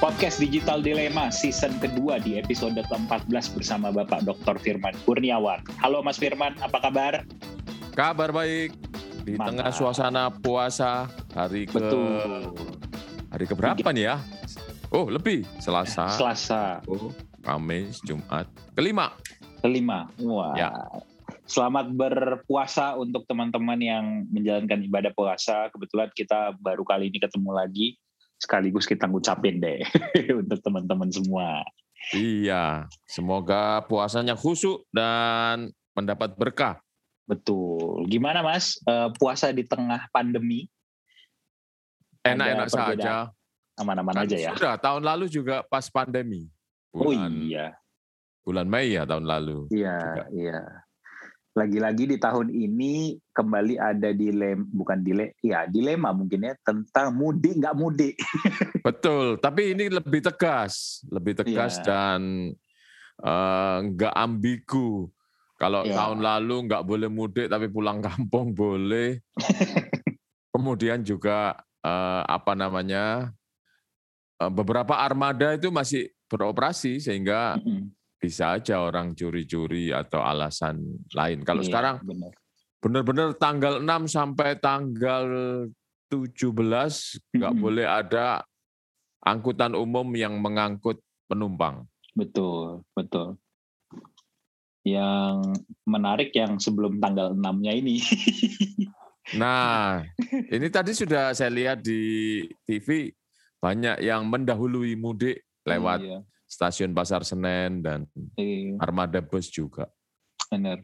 Podcast Digital Dilema season kedua di episode ke-14 bersama Bapak Dr. Firman Kurniawan. Halo Mas Firman, apa kabar? Kabar baik. Di Mantap. tengah suasana puasa hari ke Betul. hari ke berapa nih ya? Oh, lebih. Selasa, Selasa oh, Kamis, Jumat. Kelima. kelima. Wah. Ya. Selamat berpuasa untuk teman-teman yang menjalankan ibadah puasa. Kebetulan kita baru kali ini ketemu lagi. Sekaligus kita ngucapin deh untuk teman-teman semua. Iya, semoga puasanya khusyuk dan mendapat berkah. Betul. Gimana Mas? Eh, puasa di tengah pandemi Enak-enak saja. aman-aman Kan aja ya. Sudah, tahun lalu juga pas pandemi. Oh Bulan, iya. bulan Mei ya tahun lalu. Iya, juga. iya. Lagi-lagi di tahun ini kembali ada dilema, bukan dilema, ya dilema mungkin ya tentang mudik nggak mudik. Betul, tapi ini lebih tegas, lebih tegas Iya. dan eh, nggak ambigu. Kalau Iya. tahun lalu nggak boleh mudik tapi pulang kampung boleh. Kemudian juga eh, apa namanya eh, beberapa armada itu masih beroperasi sehingga Mm-mm. Bisa aja orang curi-curi atau alasan lain. Kalau Iya, sekarang benar. benar-benar tanggal 6 sampai tanggal 17 nggak boleh ada angkutan umum yang mengangkut penumpang. betul, betul. Yang menarik yang sebelum tanggal 6-nya ini. Nah, ini tadi sudah saya lihat di TV banyak yang mendahului mudik lewat Iya, stasiun Pasar Senen dan iya, armada bus juga. benar.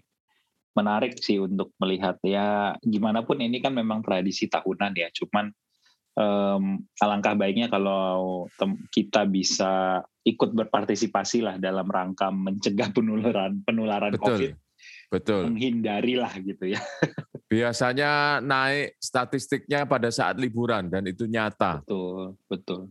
Menarik sih untuk melihat ya gimana pun ini kan memang tradisi tahunan ya. Cuman em, alangkah baiknya kalau kita bisa ikut berpartisipasi lah dalam rangka mencegah penularan penularan COVID, Betul. Betul. menghindari lah gitu ya. Biasanya naik statistiknya pada saat liburan dan itu nyata. Betul, betul.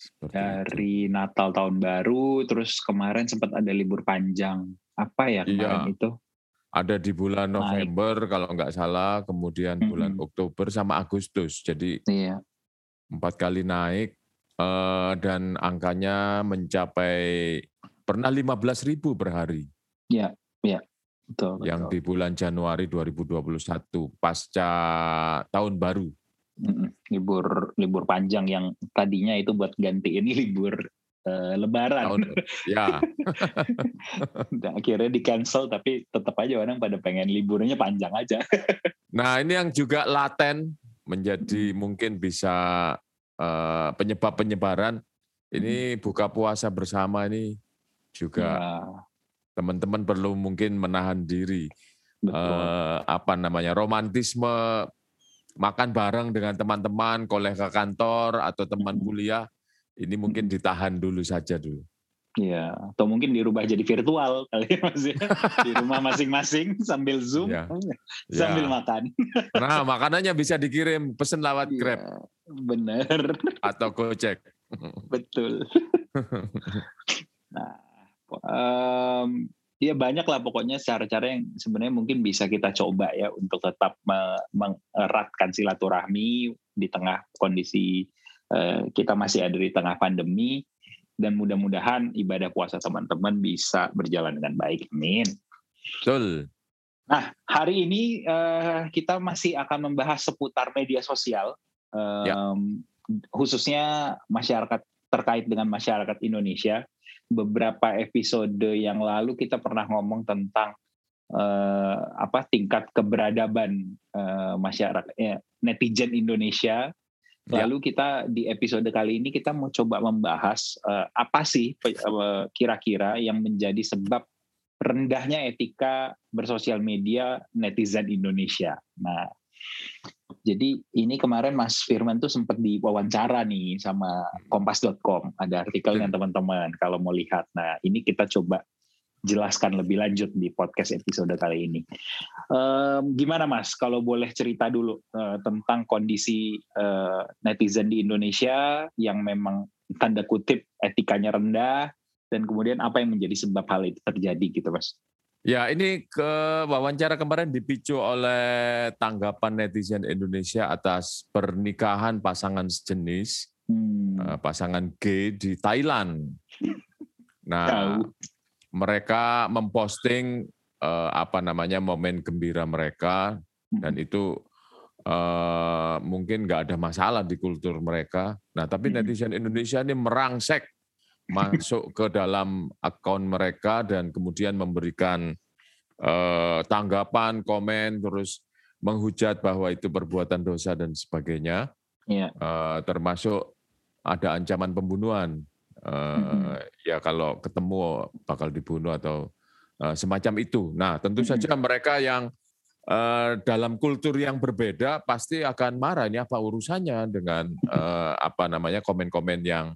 Seperti itu. Dari Natal tahun baru, terus kemarin sempat ada libur panjang. Apa ya kemarin Iya. itu? Ada di bulan. November kalau nggak salah, kemudian bulan Mm-mm. Oktober sama Agustus. Jadi Iya, empat kali naik eh, dan angkanya mencapai pernah 15.000 ribu per hari betul. yang betul. di bulan Januari 2021 pasca tahun baru. Libur libur panjang yang tadinya itu buat gantiin libur eh, Lebaran. Tahun ya, Dan akhirnya di cancel tapi tetap aja orang pada pengen liburnya panjang aja. nah ini yang juga laten menjadi mungkin bisa eh, penyebab penyebaran. Ini buka puasa bersama ini juga Ya, teman-teman perlu mungkin menahan diri. betul. eh, apa namanya romantisme makan bareng dengan teman-teman kolega kantor atau teman kuliah ini mungkin ditahan dulu saja dulu. Iya, atau mungkin dirubah jadi virtual kali ya Mas ya. Di rumah masing-masing sambil Zoom, Ya. sambil Ya. makan. Nah makanannya bisa dikirim pesen lewat Grab Iya, bener, atau Gojek. betul. Nah, em, ya banyak lah pokoknya cara-cara yang sebenarnya mungkin bisa kita coba ya untuk tetap me- mengeratkan silaturahmi di tengah kondisi eh, kita masih ada di tengah pandemi dan mudah-mudahan ibadah puasa teman-teman bisa berjalan dengan baik. Amin. Betul. Nah, hari ini eh, kita masih akan membahas seputar media sosial, Ya. khususnya masyarakat terkait dengan masyarakat Indonesia. Beberapa episode yang lalu kita pernah ngomong tentang eh, apa tingkat keberadaban eh, masyarakat eh, netizen Indonesia. Ya. Lalu kita di episode kali ini kita mau coba membahas eh, apa sih eh, kira-kira yang menjadi sebab rendahnya etika bersosial media netizen Indonesia. Nah, jadi ini kemarin Mas Firman tuh sempat diwawancara nih sama kompas.com. Ada artikelnya teman-teman kalau mau lihat. Nah, ini kita coba jelaskan lebih lanjut di podcast episode kali ini. Em, gimana Mas, kalau boleh cerita dulu eh, tentang kondisi eh, netizen di Indonesia yang memang tanda kutip etikanya rendah dan kemudian apa yang menjadi sebab hal itu terjadi gitu Mas? Ya, ini ke wawancara kemarin dipicu oleh tanggapan netizen Indonesia atas pernikahan pasangan sejenis hmm. pasangan G di Thailand. Nah, Tahu. mereka memposting uh, apa namanya momen gembira mereka dan hmm. itu uh, mungkin nggak ada masalah di kultur mereka. Nah, tapi hmm. netizen Indonesia ini merangsek masuk ke dalam akun mereka dan kemudian memberikan uh, tanggapan, komen, terus menghujat bahwa itu perbuatan dosa dan sebagainya. Ya. Uh, termasuk ada ancaman pembunuhan. Uh, mm-hmm. Ya kalau ketemu bakal dibunuh atau uh, semacam itu. Nah tentu mm-hmm. saja mereka yang uh, dalam kultur yang berbeda pasti akan marah. Ini apa urusannya dengan uh, apa namanya komen-komen yang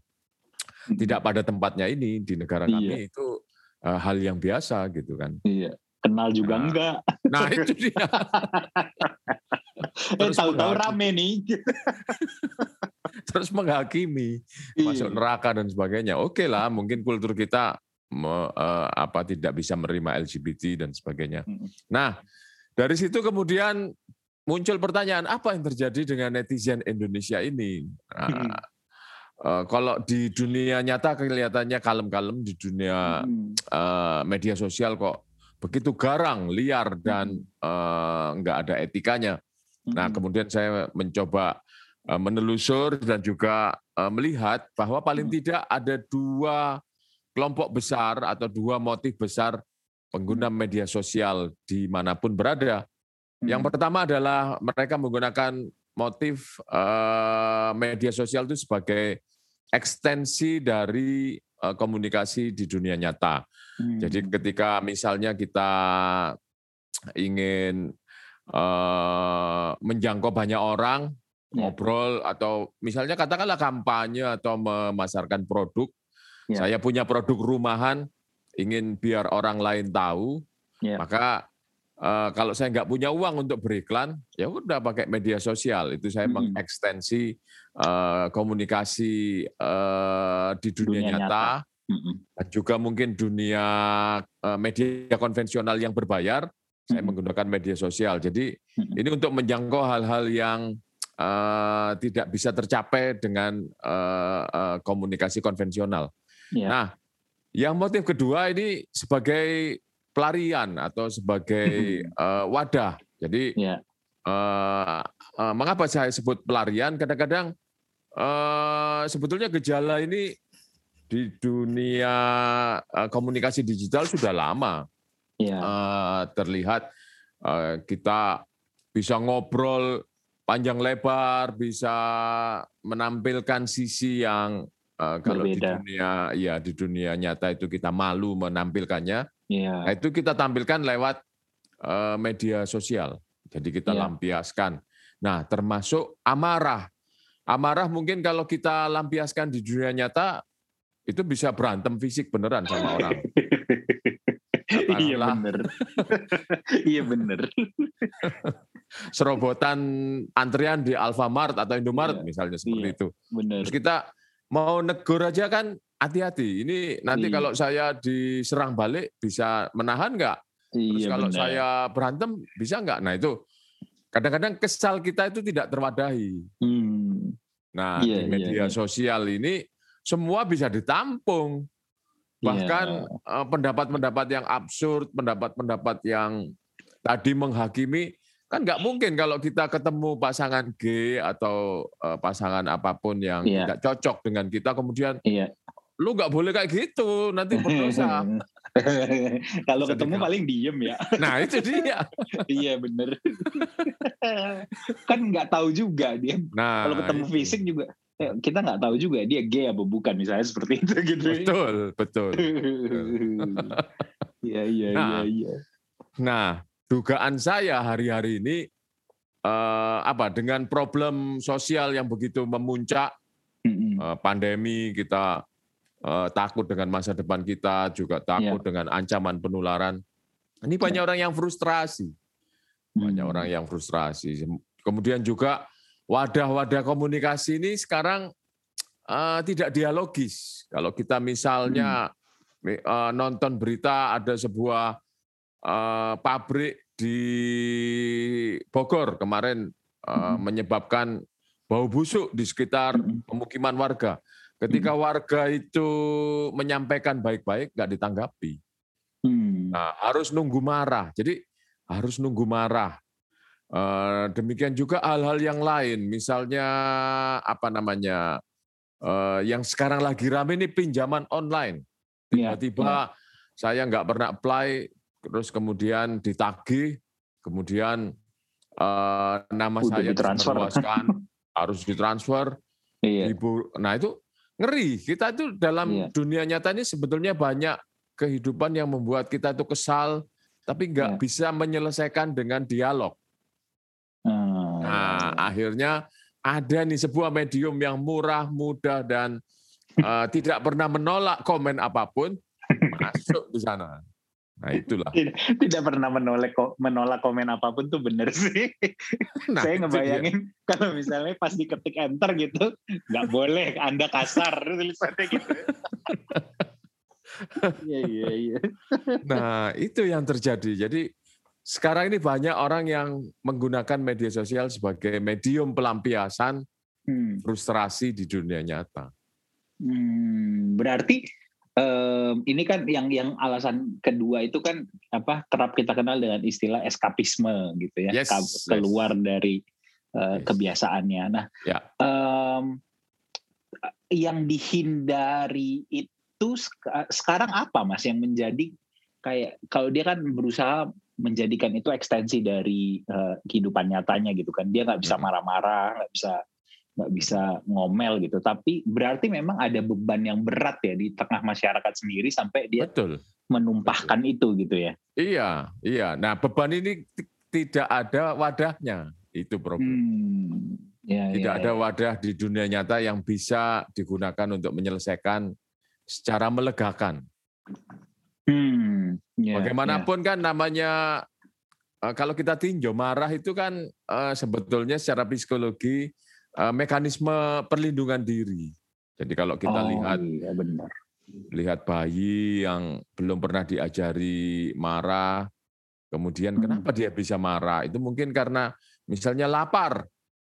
tidak pada tempatnya ini di negara kami iya. itu uh, hal yang biasa gitu kan. Iya. Kenal juga nah, enggak. Nah itu dia. eh, tahu-tahu rame nih. terus menghakimi iya. masuk neraka dan sebagainya. Oke lah, mungkin kultur kita me, uh, apa tidak bisa menerima LGBT dan sebagainya. Nah, dari situ kemudian muncul pertanyaan apa yang terjadi dengan netizen Indonesia ini? Nah, Uh, kalau di dunia nyata kelihatannya kalem-kalem di dunia uh, media sosial kok begitu garang, liar dan uh, nggak ada etikanya. Nah, kemudian saya mencoba uh, menelusur dan juga uh, melihat bahwa paling tidak ada dua kelompok besar atau dua motif besar pengguna media sosial di mana pun berada. Yang pertama adalah mereka menggunakan motif uh, media sosial itu sebagai ekstensi dari uh, komunikasi di dunia nyata. Hmm. Jadi ketika misalnya kita ingin uh, menjangkau banyak orang, ya. ngobrol atau misalnya katakanlah kampanye atau memasarkan produk, ya. saya punya produk rumahan, ingin biar orang lain tahu, ya. maka uh, kalau saya nggak punya uang untuk beriklan, ya udah pakai media sosial. Itu saya hmm. mengekstensi uh, komunikasi uh, di dunia, dunia nyata, nyata. dan juga mungkin dunia uh, media konvensional yang berbayar. Saya hmm. menggunakan media sosial. Jadi hmm. ini untuk menjangkau hal-hal yang uh, tidak bisa tercapai dengan uh, uh, komunikasi konvensional. Yeah. Nah, yang motif kedua ini sebagai pelarian atau sebagai uh, wadah. Jadi yeah. Ya. uh, uh, mengapa saya sebut pelarian? Kadang-kadang uh, sebetulnya gejala ini di dunia uh, komunikasi digital sudah lama yeah. Ya. uh, terlihat. Uh, kita bisa ngobrol panjang lebar, bisa menampilkan sisi yang uh, kalau Berbeda. di dunia ya di dunia nyata itu kita malu menampilkannya. Yeah. Nah, itu kita tampilkan lewat uh, media sosial. Jadi kita yeah. lampiaskan. Nah, termasuk amarah. Amarah mungkin kalau kita lampiaskan di dunia nyata itu bisa berantem fisik beneran sama orang. iya bener. iya bener. Serobotan antrian di Alfamart atau Indomaret iya, misalnya seperti iya, itu. Bener. Terus kita mau negur aja kan hati-hati. Ini nanti iya. kalau saya diserang balik bisa menahan nggak? Terus iya, kalau bener. saya berantem bisa nggak? Nah itu kadang-kadang kesal kita itu tidak terwadahi. Hmm. Nah iya, di iya, media iya, sosial ini semua bisa ditampung. Bahkan iya. pendapat-pendapat yang absurd, pendapat-pendapat yang tadi menghakimi kan nggak mungkin kalau kita ketemu pasangan G atau pasangan apa pun yang iya. tidak cocok dengan kita kemudian iya lu nggak boleh kayak gitu nanti berdosa. Kalau ketemu paling diem ya. Nah itu dia. Iya bener. Kan nggak tahu juga dia. Nah, kalau ketemu fisik juga eh, kita nggak tahu juga dia gay apa bukan misalnya seperti itu gitu betul betul. Iya iya nah, iya iya. nah dugaan saya hari-hari ini uh, apa dengan problem sosial yang begitu memuncak mm -hmm. pandemi kita uh, takut dengan masa depan kita, juga takut yeah. dengan ancaman penularan. Ini banyak yeah. orang yang frustrasi. Banyak hmm. orang yang frustrasi. Kemudian juga wadah-wadah komunikasi ini sekarang uh, tidak dialogis. Kalau kita misalnya hmm. uh, nonton berita ada sebuah uh, pabrik di Bogor kemarin uh, hmm. menyebabkan bau busuk di sekitar pemukiman warga. Ketika warga itu menyampaikan baik-baik, nggak ditanggapi. Hmm. Nah, harus nunggu marah. Jadi harus nunggu marah. Eh, demikian juga hal-hal yang lain, misalnya apa namanya, eh, yang sekarang lagi rame ini pinjaman online. Iya, Tiba-tiba ya, ya. saya nggak pernah apply, terus kemudian ditagih, kemudian uh, nama Udah saya ditransfer. harus ditransfer. Iya. Ibu, nah itu ngeri. Kita itu dalam iya. dunia nyata ini sebetulnya banyak kehidupan yang membuat kita itu kesal, tapi nggak iya. bisa menyelesaikan dengan dialog. Hmm. Nah, akhirnya ada nih sebuah medium yang murah, mudah, dan uh, tidak pernah menolak komen apa pun, masuk di sana. Nah itulah. Tidak, tidak pernah menolak menolak komen apa pun tuh bener sih. Nah, Saya ngebayangin kalau misalnya pas diketik enter gitu, nggak boleh, Anda kasar tulisannya gitu. Iya iya iya. Nah itu yang terjadi. Jadi sekarang ini banyak orang yang menggunakan media sosial sebagai medium pelampiasan hmm. frustrasi di dunia nyata. Hmm, berarti um, ini kan yang yang alasan kedua itu kan apa kerap kita kenal dengan istilah eskapisme gitu ya yes, keluar yes. dari uh, yes. kebiasaannya. Nah, yeah. Ya. um, yang dihindari itu sekarang apa mas yang menjadi kayak kalau dia kan berusaha menjadikan itu ekstensi dari uh, kehidupan nyatanya gitu kan dia nggak bisa marah-marah nggak bisa nggak bisa ngomel gitu. Tapi berarti memang ada beban yang berat ya di tengah masyarakat sendiri sampai dia Betul. menumpahkan Betul. itu gitu ya. Iya, iya. Nah beban ini tidak ada wadahnya, itu problem. Hmm, ya, tidak ya, ada ya. wadah di dunia nyata yang bisa digunakan untuk menyelesaikan secara melegakan. Hmm, ya, Bagaimanapun ya. kan namanya eh, kalau kita tinjau marah itu kan uh, sebetulnya secara psikologi Eh, mekanisme perlindungan diri. Jadi kalau kita oh, lihat iya benar. lihat bayi yang belum pernah diajari marah, kemudian hmm. kenapa dia bisa marah? Itu mungkin karena misalnya lapar,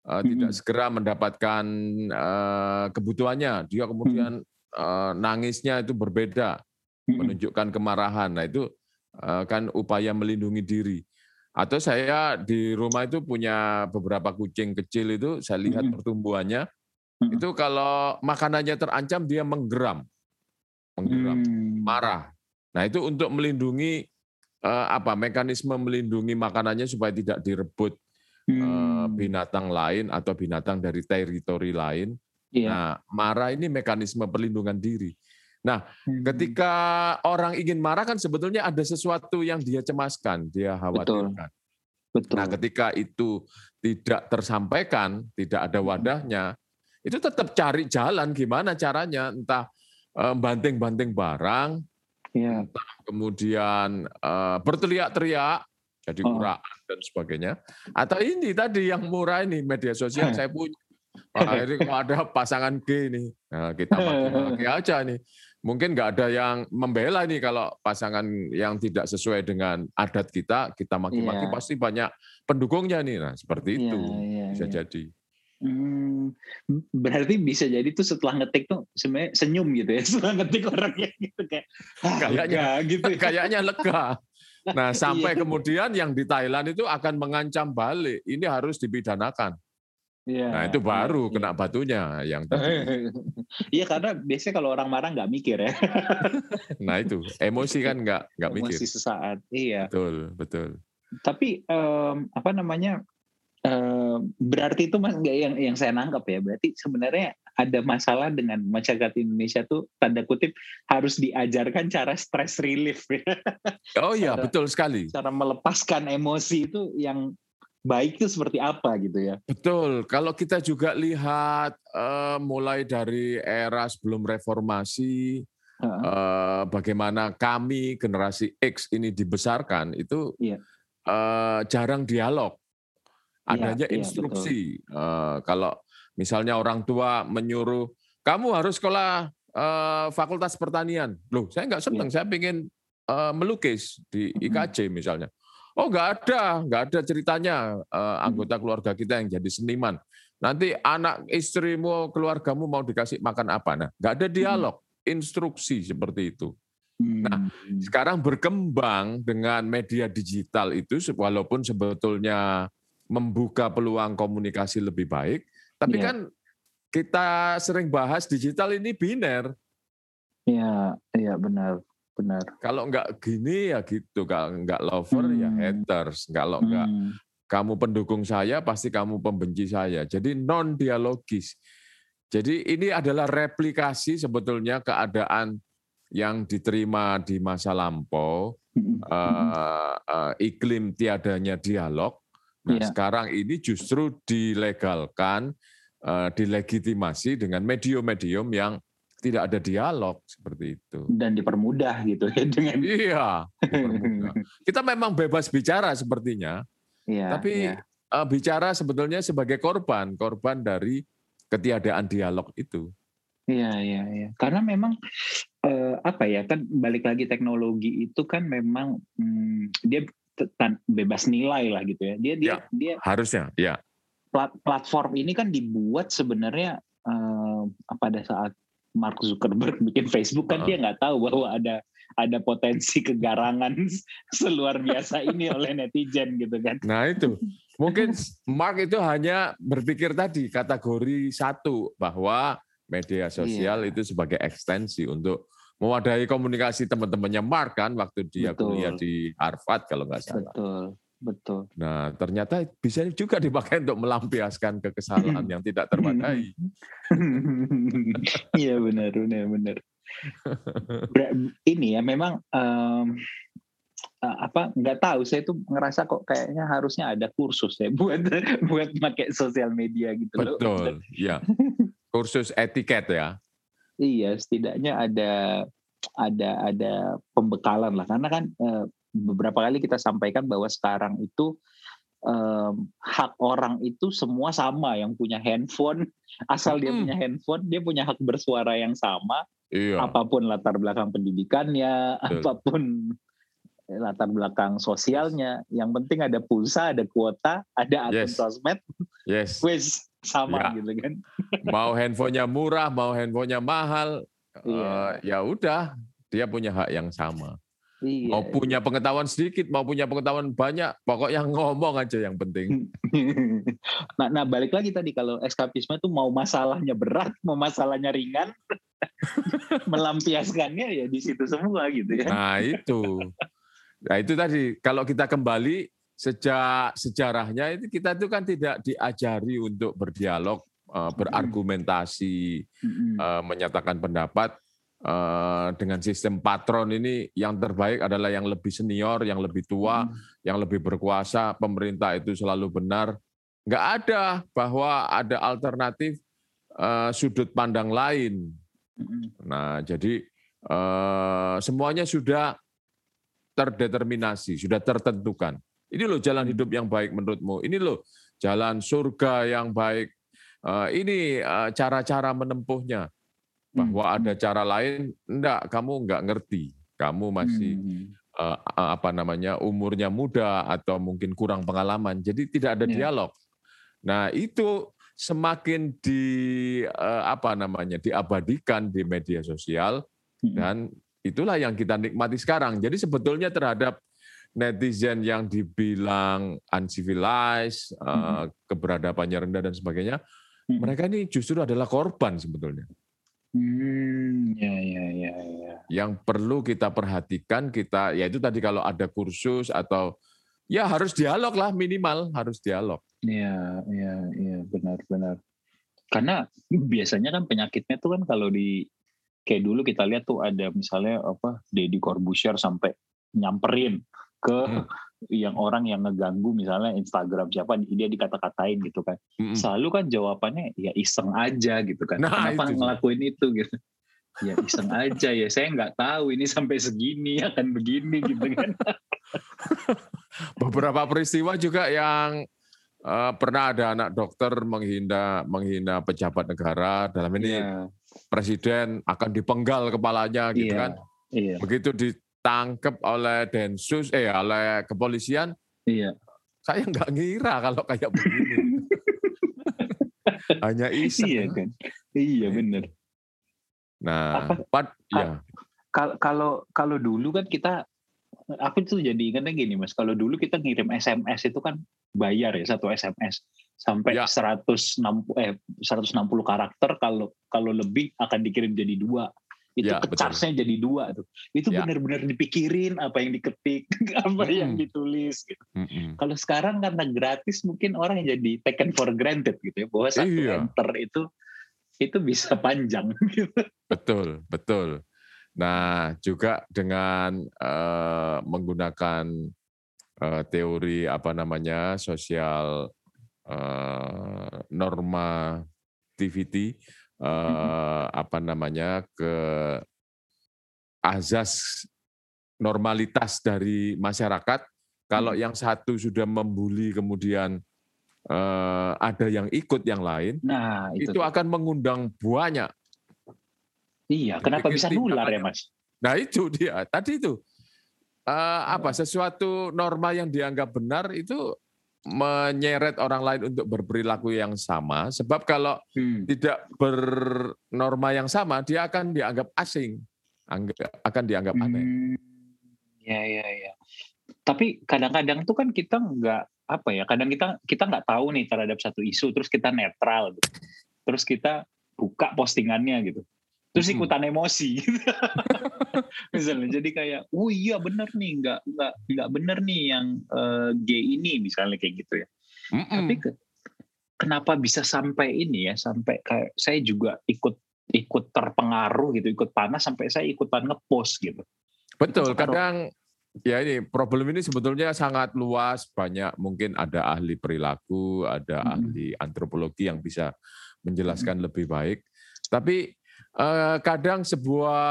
uh, hmm. tidak segera mendapatkan uh, kebutuhannya, dia kemudian hmm. uh, nangisnya itu berbeda, hmm. menunjukkan kemarahan. Nah itu uh, kan upaya melindungi diri. Atau saya di rumah itu punya beberapa kucing kecil itu, saya lihat pertumbuhannya, mm-hmm. itu kalau makanannya terancam dia menggeram, menggeram, mm. marah. Nah itu untuk melindungi uh, apa mekanisme melindungi makanannya supaya tidak direbut mm. binatang lain atau binatang dari teritori lain. Yeah. Nah marah ini mekanisme perlindungan diri. Nah, hmm. ketika orang ingin marah kan sebetulnya ada sesuatu yang dia cemaskan, dia khawatirkan. Betul. Betul. Nah, ketika itu tidak tersampaikan, tidak ada hmm. wadahnya, itu tetap cari jalan gimana caranya, entah eh, banting-banting barang, ya. entah kemudian uh, berteriak-teriak, jadi oh. dan sebagainya. Atau ini tadi yang murah ini media sosial saya punya. Wah, ini kalau ada pasangan G nih, nah, kita pakai aja nih mungkin nggak ada yang membela nih kalau pasangan yang tidak sesuai dengan adat kita, kita maki-maki yeah. pasti banyak pendukungnya nih. Nah, seperti iya, itu yeah, bisa yeah. jadi. Hmm, berarti bisa jadi tuh setelah ngetik tuh sebenarnya senyum gitu ya setelah ngetik orangnya gitu kayak ah, kayaknya gitu ya. kayaknya lega. Nah sampai iya. kemudian yang di Thailand itu akan mengancam balik ini harus dipidanakan. Ya, nah itu baru ya, kena batunya yang. Iya karena biasanya kalau orang marah nggak mikir ya. nah itu emosi kan nggak nggak mikir. Emosi sesaat, iya. Betul betul. Tapi um, apa namanya um, berarti itu mas yang yang saya nangkap ya berarti sebenarnya ada masalah dengan masyarakat Indonesia tuh tanda kutip harus diajarkan cara stress relief. oh iya betul sekali. Cara melepaskan emosi itu yang baik itu seperti apa gitu ya. Betul. Kalau kita juga lihat uh, mulai dari era sebelum reformasi, uh -huh. uh, bagaimana kami generasi X ini dibesarkan itu yeah. Iya. uh, jarang dialog, iya, adanya yeah, instruksi. Yeah, uh, kalau misalnya orang tua menyuruh kamu harus sekolah uh, fakultas pertanian, loh saya nggak senang, yeah. saya ingin uh, melukis di IKJ misalnya Oh nggak ada, nggak ada ceritanya uh, anggota keluarga kita yang jadi seniman. nanti anak istrimu, keluargamu mau dikasih makan apa? Nah, nggak ada dialog, instruksi seperti itu. Nah, Hmm. sekarang berkembang dengan media digital itu, walaupun sebetulnya membuka peluang komunikasi lebih baik, tapi Iya. kan kita sering bahas digital ini biner. Iya, iya benar, benar. Kalau nggak gini ya gitu, kalau nggak lover ya Hmm. haters, kalau nggak Hmm. kamu pendukung saya pasti kamu pembenci saya. Jadi non dialogis. Jadi ini adalah replikasi sebetulnya keadaan yang diterima di masa lampau, Hmm. eh, eh, iklim tiadanya dialog. Nah, Iya. sekarang ini justru dilegalkan, eh, dilegitimasi dengan medium-medium yang tidak ada dialog seperti itu. Dan dipermudah gitu ya dengan Iya, dipermudah. kita memang bebas bicara sepertinya, Iya, tapi iya. eh, bicara sebetulnya sebagai korban, korban dari ketiadaan dialog itu. Iya, iya, iya. Karena memang eh, apa ya kan balik lagi teknologi itu kan memang hmm, dia bebas nilai lah gitu ya. Dia dia Ya. dia Harusnya, ya. plat- platform ini kan dibuat sebenarnya eh, pada saat Mark Zuckerberg bikin Facebook kan Heeh. dia nggak tahu bahwa ada ada potensi kegarangan seluar biasa ini oleh netizen gitu kan. Nah itu, mungkin Mark itu hanya berpikir tadi kategori satu bahwa media sosial Iya. itu sebagai ekstensi untuk mewadahi komunikasi teman-temannya Mark kan waktu dia Betul. kuliah di Harvard kalau nggak salah. Betul, betul. Nah ternyata bisa juga dipakai untuk melampiaskan kekesalan yang tidak terwadai. Iya benar, benar, benar. Ini ya memang em, eh, apa nggak tahu saya tuh ngerasa kok kayaknya harusnya ada kursus ya buat buat pakai sosial media gitu loh. Betul, ya. Kursus etiket ya. Iya, setidaknya ada ada ada pembekalan lah karena kan eh, beberapa kali kita sampaikan bahwa sekarang itu em, hak orang itu semua sama yang punya handphone asal dia Mm-mm. punya handphone dia punya hak bersuara yang sama Iya. apa pun latar belakang pendidikannya Betul. apa pun latar belakang sosialnya yang penting ada pulsa ada kuota ada akun Yes. sosmed Yes. wis sama Ya. gitu kan Mau handphonenya murah, mau handphonenya mahal, Iya. eh, ya udah dia punya hak yang sama. Iya Mau punya pengetahuan sedikit, mau punya pengetahuan banyak, pokoknya ngomong aja yang penting. nah, nah balik lagi tadi kalau eskapisme itu mau masalahnya berat, mau masalahnya ringan, melampiaskannya ya di situ semua gitu ya. Nah itu, nah itu tadi kalau kita kembali sejak sejarahnya itu kita itu kan tidak diajari untuk berdialog, eh, berargumentasi, eh, menyatakan pendapat dengan sistem patron ini yang terbaik adalah yang lebih senior, yang lebih tua, yang lebih berkuasa, pemerintah itu selalu benar. Nggak ada bahwa ada alternatif eh, sudut pandang lain. Mm-mm. Nah, jadi eh, semuanya sudah terdeterminasi, sudah tertentukan. Ini loh jalan hidup yang baik menurutmu. Ini loh jalan surga yang baik. Eh, ini eh, cara-cara menempuhnya. Bahwa Hmm. ada cara lain, enggak, kamu enggak ngerti. Kamu masih Hmm. eh, apa namanya umurnya muda atau mungkin kurang pengalaman. Jadi tidak ada Ya. dialog. Nah, itu semakin di eh, apa namanya diabadikan di media sosial Mm-mm. dan itulah yang kita nikmati sekarang. Jadi sebetulnya terhadap netizen yang dibilang uncivilized, eh, Mm-mm. keberadabannya rendah dan sebagainya, Mm-mm. mereka ini justru adalah korban sebetulnya. Hmm, ya, ya, ya, ya. Yang perlu kita perhatikan kita, yaitu tadi kalau ada kursus atau ya harus dialog lah minimal harus dialog. Iya, iya, iya, benar-benar. Karena biasanya kan penyakitnya tuh kan kalau di kayak dulu kita lihat tuh ada misalnya apa Deddy Corbuzier sampai nyamperin ke Hmm. Yang orang yang ngeganggu misalnya Instagram siapa dia dikata-katain gitu kan. Mm-mm. Selalu kan jawabannya ya iseng aja gitu kan. Nah, Kenapa itu ngelakuin itu gitu. Ya iseng aja ya saya nggak tahu ini sampai segini akan begini gitu kan. Beberapa peristiwa juga yang eh, pernah ada anak dokter menghina menghina pejabat negara dalam ini Iya, presiden akan dipenggal kepalanya gitu iya, kan. iya, Begitu ditangkap oleh Densus eh oleh kepolisian, iya. saya nggak ngira kalau kayak begini. hanya iseng. Iya kan? Iya benar. Nah, Apa? pad, ya. Kal- Kalau kalau dulu kan kita aku tuh jadi ingatnya gini Mas, kalau dulu kita ngirim SMS itu kan bayar ya satu SMS sampai Ya. 160 eh 160 karakter kalau kalau lebih akan dikirim jadi dua. Itu Ya, jadi dua tuh. Itu Ya. benar-benar dipikirin apa yang diketik, apa yang Mm-mm. ditulis gitu. Mm-mm. Kalau sekarang karena gratis mungkin orang jadi taken for granted gitu ya bahwa satu Iya. enter itu itu bisa panjang gitu. Betul, betul. Nah, juga dengan eh, menggunakan eh, teori apa namanya sosial eh, normativity, eh, apa namanya ke azas normalitas dari masyarakat. Kalau yang satu sudah membuli, kemudian eh, ada yang ikut yang lain, Nah, itu. itu akan mengundang banyak Iya, kenapa bisa nular ya, Mas? Nah itu dia. Tadi itu eh, apa sesuatu norma yang dianggap benar itu menyeret orang lain untuk berperilaku yang sama. Sebab kalau Hmm. tidak bernorma yang sama, dia akan dianggap asing, akan dianggap aneh. Hmm, ya ya ya. Tapi kadang-kadang tuh kan kita nggak apa ya? Kadang kita kita nggak tahu nih terhadap satu isu, terus kita netral, gitu. terus kita buka postingannya gitu, terus ikutan emosi. misalnya, jadi kayak, oh iya bener nih, nggak nggak nggak bener nih yang eh, G ini misalnya kayak gitu ya. Mm-mm. Tapi ke- kenapa bisa sampai ini ya? Sampai kayak saya juga ikut ikut terpengaruh gitu, ikut panas sampai saya ikutan ngepost gitu. Betul, kadang ya ini problem ini sebetulnya sangat luas, banyak mungkin ada ahli perilaku, ada Mm-mm. ahli antropologi yang bisa menjelaskan lebih baik. Tapi eh, kadang sebuah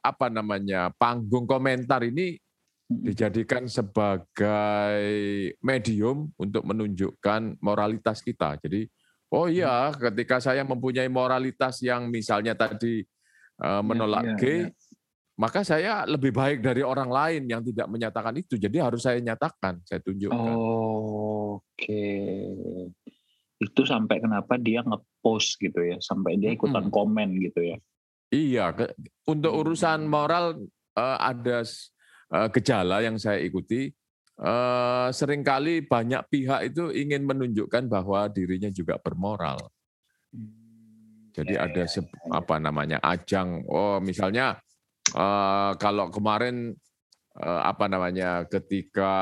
apa namanya panggung komentar ini Mm-mm. dijadikan sebagai medium untuk menunjukkan moralitas kita. Jadi, oh iya, ketika saya mempunyai moralitas yang misalnya tadi eh, menolak iya, G, iya. maka saya lebih baik dari orang lain yang tidak menyatakan itu. Jadi harus saya nyatakan, saya tunjukkan. Oh, Oke. Itu sampai kenapa dia ngepost gitu ya, sampai dia ikutan Mm-mm. komen gitu ya. Iya, ke- untuk Hmm. urusan moral eh, ada eh, gejala yang saya ikuti. Eh, sering kali banyak pihak itu ingin menunjukkan bahwa dirinya juga bermoral. Jadi Ya, ada ya, se- ya, ya. apa namanya ajang. Oh, misalnya eh, kalau kemarin eh, apa namanya ketika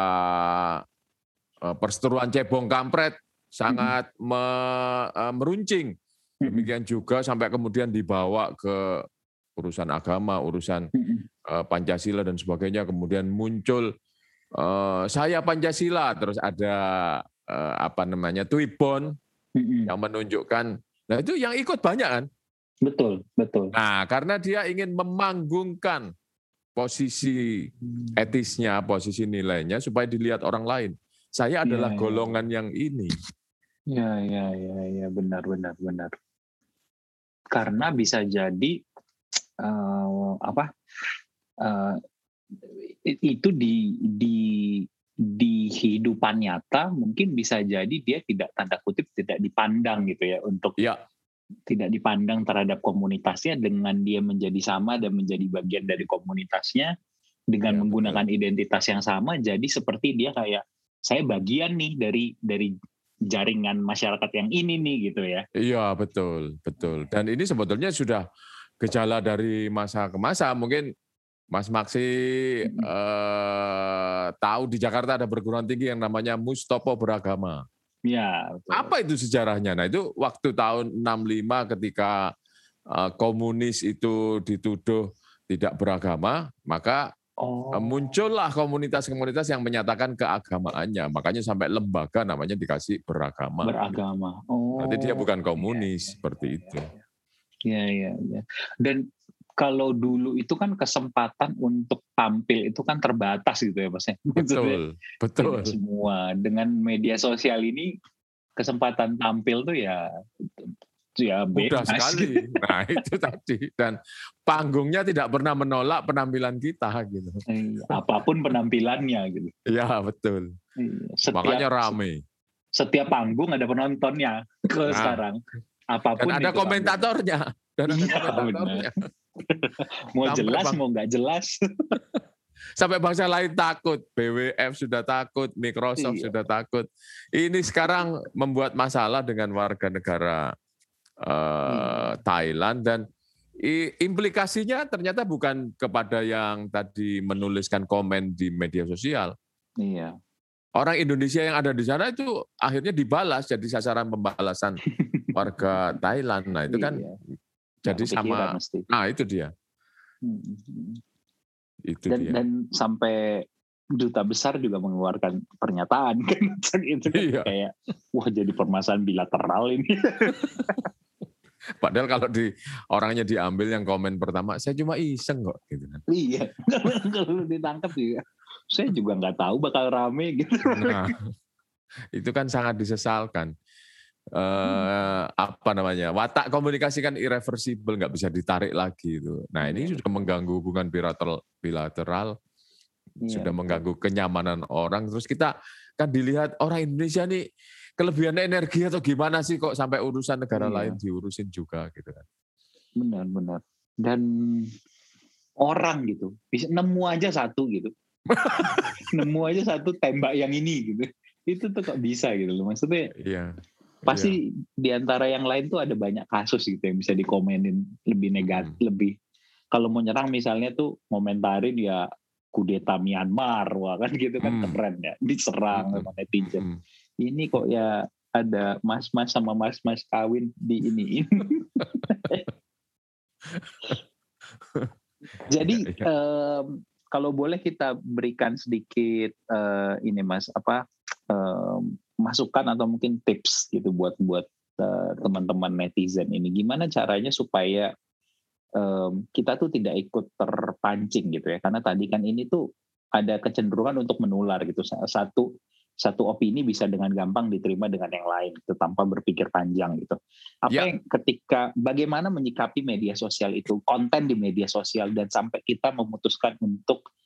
eh, perseteruan cebong kampret sangat me- eh, meruncing. Demikian juga sampai kemudian dibawa ke urusan agama, urusan eh, Pancasila dan sebagainya. Kemudian muncul eh, saya Pancasila, terus ada eh, apa namanya Twibbon yang menunjukkan. Nah itu yang ikut banyak kan. Betul, betul. Nah karena dia ingin memanggungkan posisi etisnya, posisi nilainya supaya dilihat orang lain. Saya adalah Iya, iya. golongan yang ini. Ya, ya, ya, ya, benar, benar, benar. Karena bisa jadi eh, apa? eh, itu di di di kehidupan nyata mungkin bisa jadi dia tidak tanda kutip tidak dipandang gitu ya untuk Ya, tidak dipandang terhadap komunitasnya dengan dia menjadi sama dan menjadi bagian dari komunitasnya dengan Ya, menggunakan identitas yang sama jadi seperti dia kayak saya bagian nih dari dari jaringan masyarakat yang ini nih gitu ya. Iya betul betul dan ini sebetulnya sudah gejala dari masa ke masa mungkin Mas Maksi eh, tahu di Jakarta ada perguruan tinggi yang namanya Mustopo Beragama. Ya, betul. Apa itu sejarahnya? Nah itu waktu tahun 65 ketika eh, komunis itu dituduh tidak beragama, maka Oh, muncullah komunitas-komunitas yang menyatakan keagamaannya. Makanya sampai lembaga namanya dikasih beragama. beragama. Oh. Berarti dia bukan iya, komunis iya, seperti iya, itu. Iya, iya, iya. Dan kalau dulu itu kan kesempatan untuk tampil itu kan terbatas gitu ya, Mas. ya. Betul, betul. tidak semua dengan media sosial ini kesempatan tampil tuh ya ya Mudah sekali. Nah itu tadi dan panggungnya tidak pernah menolak penampilan kita gitu. Iya, apa pun penampilannya gitu. Ya betul. Iya, Setiap, Makanya rame. setiap panggung ada penontonnya. Kalau nah. sekarang apa pun dan ada komentatornya dan ada iya, komentatornya. mau jelas bang, mau nggak jelas. Sampai bangsa lain takut, BWF sudah takut, Microsoft iya. sudah takut. Ini sekarang membuat masalah dengan warga negara uh, Thailand dan implikasinya ternyata bukan kepada yang tadi menuliskan komen di media sosial. Iya. Orang Indonesia yang ada di sana itu akhirnya dibalas jadi sasaran pembalasan warga Thailand. Nah itu kan iya. jadi sama. Mesti. Nah itu dia. Hmm. Itu dan, dia. Dan sampai duta besar juga mengeluarkan pernyataan kan itu kan iya. kayak wah jadi permasalahan bilateral ini. Padahal kalau di orangnya diambil yang komen pertama, saya cuma iseng kok gitu kan. Iya, kalau ditangkap juga, saya juga nggak tahu bakal rame gitu. Nah, itu kan sangat disesalkan. Eh, apa namanya watak komunikasi kan irreversible nggak bisa ditarik lagi itu. Nah ini iya. sudah mengganggu hubungan bilateral, bilateral iya. sudah mengganggu kenyamanan orang. Terus kita kan dilihat orang Indonesia nih kelebihan energi atau gimana sih kok sampai urusan negara iya. lain diurusin juga gitu kan. Benar-benar. Dan orang gitu, bisa nemu aja satu gitu. nemu aja satu tembak yang ini gitu. Itu tuh kok bisa gitu loh. Maksudnya iya. pasti iya. di antara yang lain tuh ada banyak kasus gitu yang bisa dikomenin lebih negatif, hmm. lebih kalau mau nyerang misalnya tuh komentarin ya kudeta Myanmar, wah kan gitu kan hmm. keren ya, diserang hmm. sama netizen. Hmm ini kok ya ada mas-mas sama mas-mas kawin di ini. Jadi um, kalau boleh kita berikan sedikit uh, ini mas apa um, masukan atau mungkin tips gitu buat buat uh, teman-teman netizen ini. Gimana caranya supaya um, kita tuh tidak ikut terpancing gitu ya. Karena tadi kan ini tuh ada kecenderungan untuk menular gitu. Satu satu opini bisa dengan gampang diterima dengan yang lain gitu tanpa berpikir panjang gitu. Apa ya. yang ketika bagaimana menyikapi media sosial itu, konten di media sosial dan sampai kita memutuskan untuk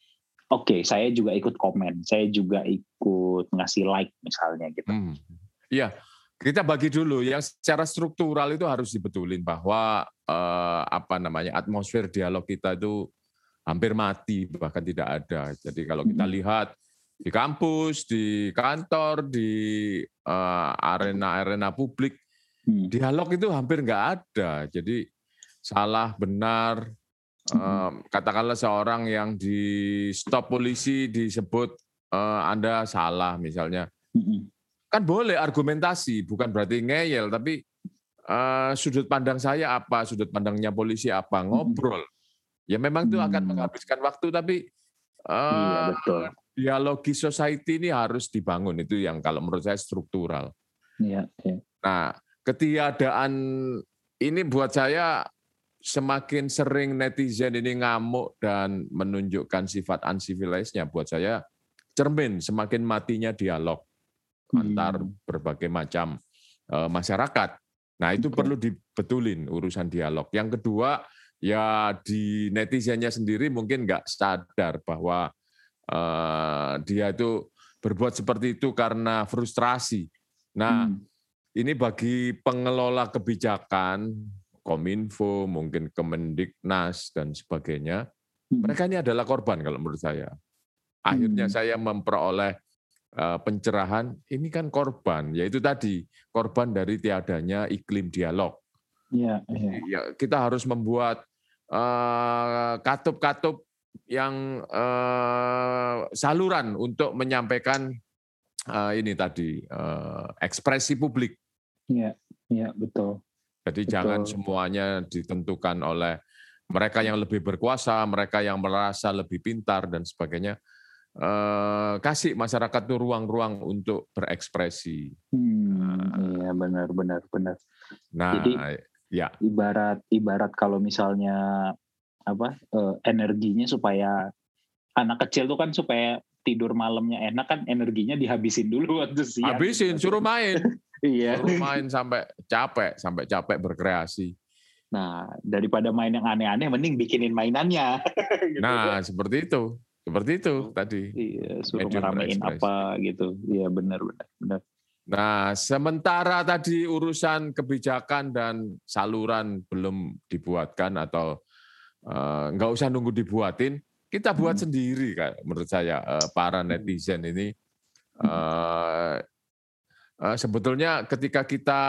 oke, okay, saya juga ikut komen, saya juga ikut ngasih like misalnya gitu. Hmm. Iya. Kita bagi dulu yang secara struktural itu harus dibetulin bahwa eh, apa namanya atmosfer dialog kita itu hampir mati bahkan tidak ada. Jadi kalau kita hmm. lihat di kampus, di kantor, di uh, arena-arena publik, hmm. dialog itu hampir nggak ada. Jadi salah benar, um, katakanlah seorang yang di stop polisi disebut uh, Anda salah misalnya, kan boleh argumentasi, bukan berarti ngeyel, tapi uh, sudut pandang saya apa, sudut pandangnya polisi apa, ngobrol. Ya memang itu akan menghabiskan waktu, tapi uh, iya, betul dialogi society ini harus dibangun itu yang kalau menurut saya struktural. Iya, iya. Nah, ketiadaan ini buat saya semakin sering netizen ini ngamuk dan menunjukkan sifat uncivilized-nya buat saya cermin semakin matinya dialog hmm. antar berbagai macam uh, masyarakat. Nah, itu okay. perlu dibetulin urusan dialog. Yang kedua, ya di netizennya sendiri mungkin nggak sadar bahwa Eh, dia itu berbuat seperti itu karena frustrasi. Nah, hmm. ini bagi pengelola kebijakan, Kominfo, mungkin Kemendiknas dan sebagainya, hmm. mereka ini adalah korban kalau menurut saya. Akhirnya hmm. saya memperoleh eh, pencerahan, ini kan korban, yaitu tadi korban dari tiadanya iklim dialog. Ya, ya. ya kita harus membuat uh, katup-katup yang uh, saluran untuk menyampaikan uh, ini tadi uh, ekspresi publik. Iya, iya betul. Jadi betul. jangan semuanya ditentukan oleh mereka yang lebih berkuasa, mereka yang merasa lebih pintar dan sebagainya. Uh, kasih masyarakat itu ruang-ruang untuk berekspresi. Hmm, iya benar, benar, benar. Nah, Jadi, ya. Ibarat, ibarat kalau misalnya apa uh, energinya supaya anak kecil tuh kan supaya tidur malamnya enak kan energinya dihabisin dulu waktu siang. Habisin, suruh main. iya. Suruh main sampai capek, sampai capek berkreasi. Nah, daripada main yang aneh-aneh mending bikinin mainannya. gitu nah, kan. seperti itu. Seperti itu tadi. Iya, suruh ngeramein apa gitu. Iya, benar benar benar. Nah, sementara tadi urusan kebijakan dan saluran belum dibuatkan atau uh, nggak usah nunggu dibuatin, kita buat hmm. sendiri kan menurut saya uh, para netizen ini uh, uh, sebetulnya ketika kita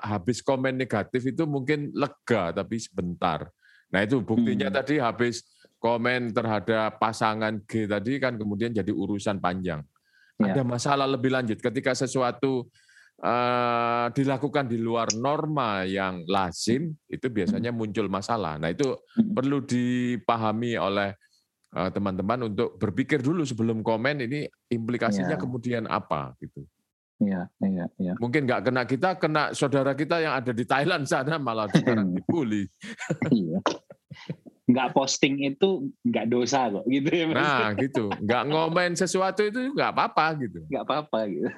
habis komen negatif itu mungkin lega tapi sebentar. Nah itu buktinya hmm. tadi habis komen terhadap pasangan G tadi kan kemudian jadi urusan panjang. Ya. Ada masalah lebih lanjut ketika sesuatu uh, dilakukan di luar norma yang lazim itu biasanya hmm. muncul masalah. Nah itu hmm. perlu dipahami oleh eh, teman-teman untuk berpikir dulu sebelum komen ini implikasinya ya. kemudian apa gitu. Iya, iya, iya. Mungkin nggak kena kita, kena saudara kita yang ada di Thailand sana malah sekarang dibully. iya nggak posting itu nggak dosa kok gitu ya mas. Nah gitu, nggak ngomen sesuatu itu nggak apa-apa gitu. Nggak apa-apa gitu.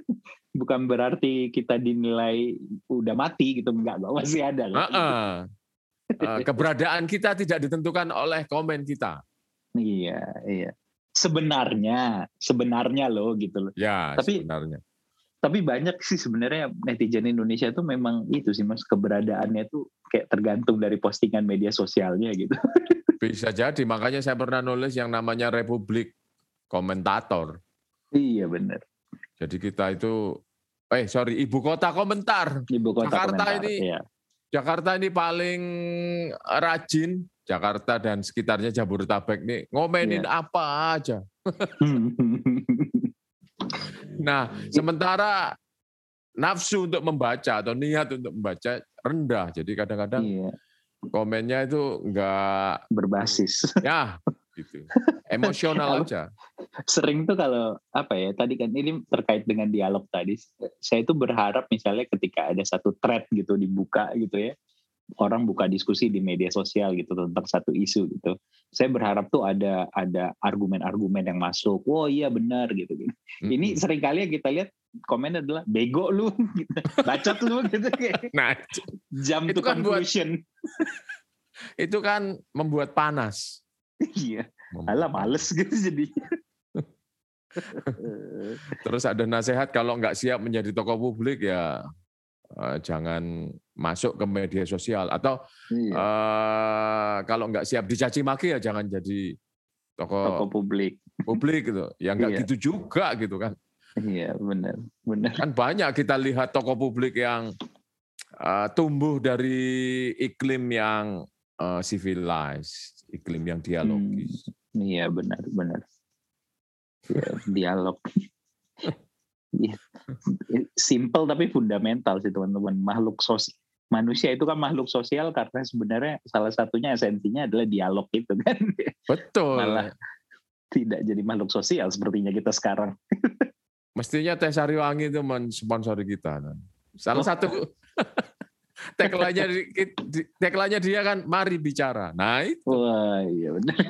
Bukan berarti kita dinilai udah mati gitu, nggak masih ada. Kan? Uh -uh. Keberadaan kita tidak ditentukan oleh komen kita. Iya, iya. Sebenarnya, sebenarnya loh gitu loh. Ya, Tapi, sebenarnya tapi banyak sih sebenarnya netizen Indonesia itu memang itu sih mas keberadaannya tuh kayak tergantung dari postingan media sosialnya gitu. Bisa jadi makanya saya pernah nulis yang namanya Republik Komentator. Iya benar. Jadi kita itu eh sorry ibu kota komentar. Ibu kota Jakarta komentar, ini iya. Jakarta ini paling rajin Jakarta dan sekitarnya Jabodetabek nih ngomenin iya. apa aja. Nah, sementara nafsu untuk membaca atau niat untuk membaca rendah. Jadi kadang-kadang iya. komennya itu enggak berbasis. Ya, gitu. Emosional aja. Sering tuh kalau apa ya, tadi kan ini terkait dengan dialog tadi. Saya itu berharap misalnya ketika ada satu thread gitu dibuka gitu ya orang buka diskusi di media sosial gitu tentang satu isu gitu. Saya berharap tuh ada ada argumen-argumen yang masuk. Oh iya benar gitu. gitu. Mm-hmm. Ini sering kali yang kita lihat komen adalah bego lu, gitu. bacot lu gitu kayak. Nah, jam itu kan conclusion. Buat, itu kan membuat panas. iya. Alah males gitu jadi. Terus ada nasihat kalau nggak siap menjadi tokoh publik ya Eh, jangan masuk ke media sosial atau iya. uh, kalau nggak siap dicaci maki ya jangan jadi tokoh, tokoh publik publik gitu ya nggak iya. gitu juga gitu kan iya benar benar. Kan banyak kita lihat tokoh publik yang uh, tumbuh dari iklim yang uh, civilized iklim yang dialogis. Hmm, iya benar benar. Ya, dialog. Iya. simple tapi fundamental sih teman-teman. Makhluk sosial manusia itu kan makhluk sosial karena sebenarnya salah satunya esensinya adalah dialog itu kan. Betul. Malah tidak jadi makhluk sosial sepertinya kita sekarang mestinya Teh Sariwangi itu mensponsori kita salah oh. satu tagline-nya tagline dia kan mari bicara nah itu wah iya benar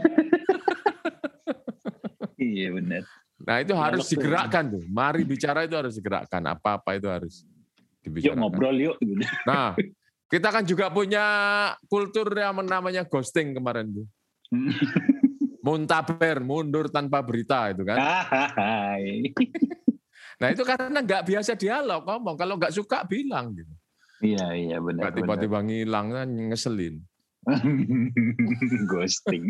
iya benar Nah itu harus digerakkan tuh. Mari bicara itu harus digerakkan. Apa-apa itu harus dibicarakan. Yuk ngobrol yuk. Nah kita kan juga punya kultur yang namanya ghosting kemarin tuh. Muntaber, mundur tanpa berita itu kan. Nah itu karena nggak biasa dialog ngomong. Kalau nggak suka bilang gitu. Iya iya benar. Tiba-tiba ngilang kan ngeselin. Ghosting.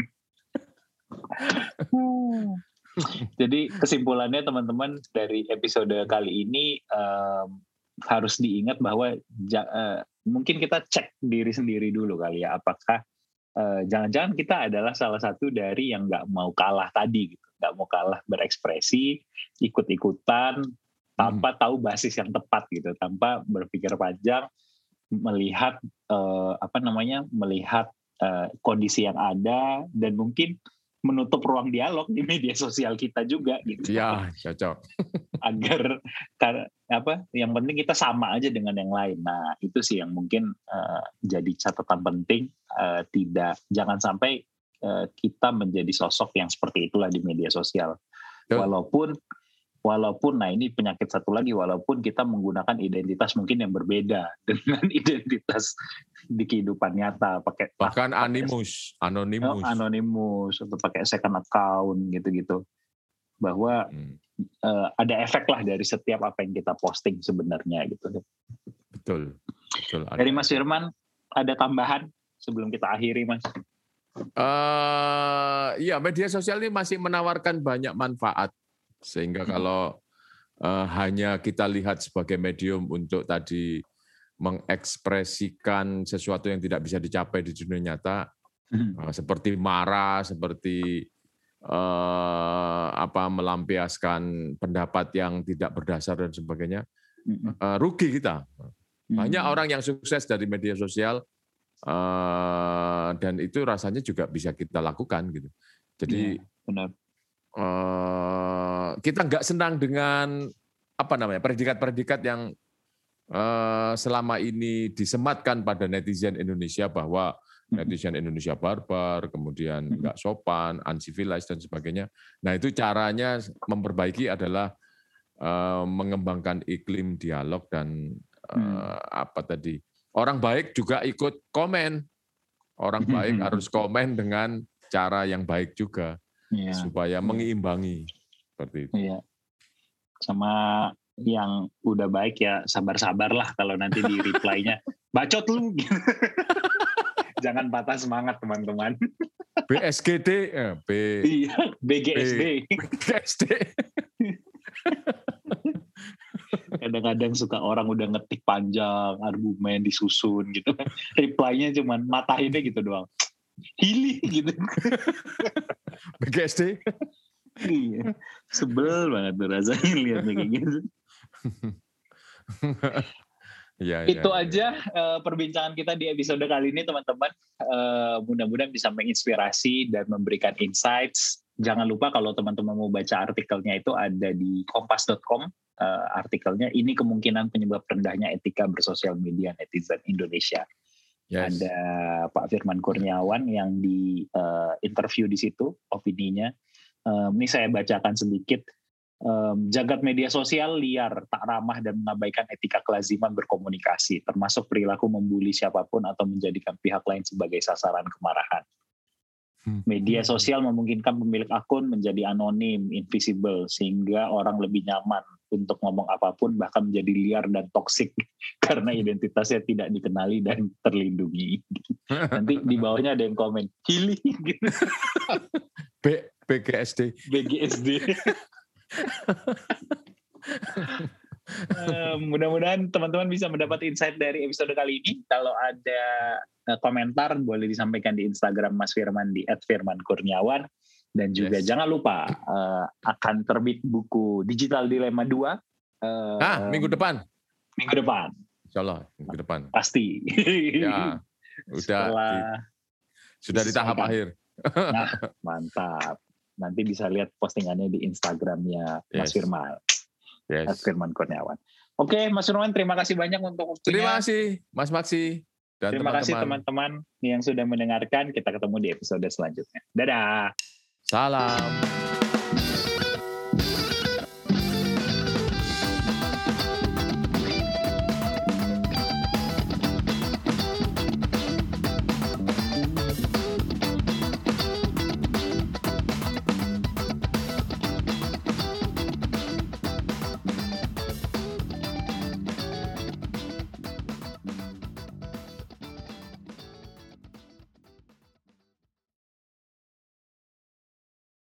Jadi kesimpulannya teman-teman dari episode kali ini um, harus diingat bahwa ja, uh, mungkin kita cek diri sendiri dulu kali ya apakah jangan jangan-jangan kita adalah salah satu dari yang nggak mau kalah tadi gitu nggak mau kalah berekspresi ikut-ikutan tanpa hmm. tahu basis yang tepat gitu tanpa berpikir panjang melihat uh, apa namanya melihat uh, kondisi yang ada dan mungkin menutup ruang dialog di media sosial kita juga gitu. Ya, cocok. Agar apa yang penting kita sama aja dengan yang lain. Nah, itu sih yang mungkin uh, jadi catatan penting uh, tidak jangan sampai uh, kita menjadi sosok yang seperti itulah di media sosial. Tuh. Walaupun walaupun nah ini penyakit satu lagi walaupun kita menggunakan identitas mungkin yang berbeda dengan identitas di kehidupan nyata pakai bahkan animus anonimus oh, anonimus atau pakai second account gitu-gitu bahwa hmm. uh, ada efek lah dari setiap apa yang kita posting sebenarnya gitu. Betul. Betul. Dari Mas Firman ada tambahan sebelum kita akhiri, Mas? Uh, iya, media sosial ini masih menawarkan banyak manfaat sehingga hmm. kalau uh, hanya kita lihat sebagai medium untuk tadi mengekspresikan sesuatu yang tidak bisa dicapai di dunia nyata, uh, seperti marah, seperti uh, apa melampiaskan pendapat yang tidak berdasar dan sebagainya, uh, rugi kita. Banyak orang yang sukses dari media sosial uh, dan itu rasanya juga bisa kita lakukan gitu. Jadi ya, benar. Uh, kita nggak senang dengan apa namanya predikat-predikat yang uh, selama ini disematkan pada netizen Indonesia bahwa netizen Indonesia barbar, kemudian nggak sopan, uncivilized dan sebagainya. Nah itu caranya memperbaiki adalah uh, mengembangkan iklim dialog dan hmm. apa tadi orang baik juga ikut komen orang baik harus komen dengan cara yang baik juga ya. supaya mengeimbangi seperti itu. Iya. Sama yang udah baik ya sabar-sabar lah kalau nanti di reply-nya bacot lu. Jangan patah semangat teman-teman. BSGD, eh, B, iya, BGSD. BGSD kadang-kadang suka orang udah ngetik panjang argumen disusun gitu kan reply-nya cuman matahinnya gitu doang hili gitu BGSD iya sebel banget tuh rasanya lihat kayak gitu Ya, itu ya, aja Uh, perbincangan kita di episode kali ini teman-teman. Uh, mudah-mudahan bisa menginspirasi dan memberikan insights. Jangan lupa kalau teman-teman mau baca artikelnya itu ada di kompas.com uh, artikelnya ini kemungkinan penyebab rendahnya etika bersosial media netizen Indonesia. Yes. Ada Pak Firman Kurniawan yang di uh, interview di situ opininya. Um, ini saya bacakan sedikit. Um, jagat media sosial liar, tak ramah dan mengabaikan etika kelaziman berkomunikasi, termasuk perilaku membuli siapa pun atau menjadikan pihak lain sebagai sasaran kemarahan. Hmm. Media sosial memungkinkan pemilik akun menjadi anonim, invisible, sehingga orang lebih nyaman untuk ngomong apa pun bahkan menjadi liar dan toksik karena identitasnya tidak dikenali dan terlindungi. Nanti di bawahnya ada yang komen, Hili gitu. B, BGSD. BGSD. uh, mudah-mudahan teman-teman bisa mendapat insight dari episode kali ini. Kalau ada uh, komentar boleh disampaikan di Instagram Mas Firman di @firmankurniawan. Dan juga yes. jangan lupa uh, akan terbit buku Digital Dilema 2. Uh, ah, minggu depan. Minggu depan. Insya Allah, minggu depan. Pasti. ya, udah Setelah, di, sudah di tahap akhir. nah, mantap. Nanti bisa lihat postingannya di Instagramnya yes. Mas Firman. Yes. Mas Firman Kurniawan. Oke, Mas Firman, terima kasih banyak untuk waktunya. Terima kasih, Mas Maksi. Dan terima teman -teman. kasih teman-teman yang sudah mendengarkan. Kita ketemu di episode selanjutnya. Dadah. Salam.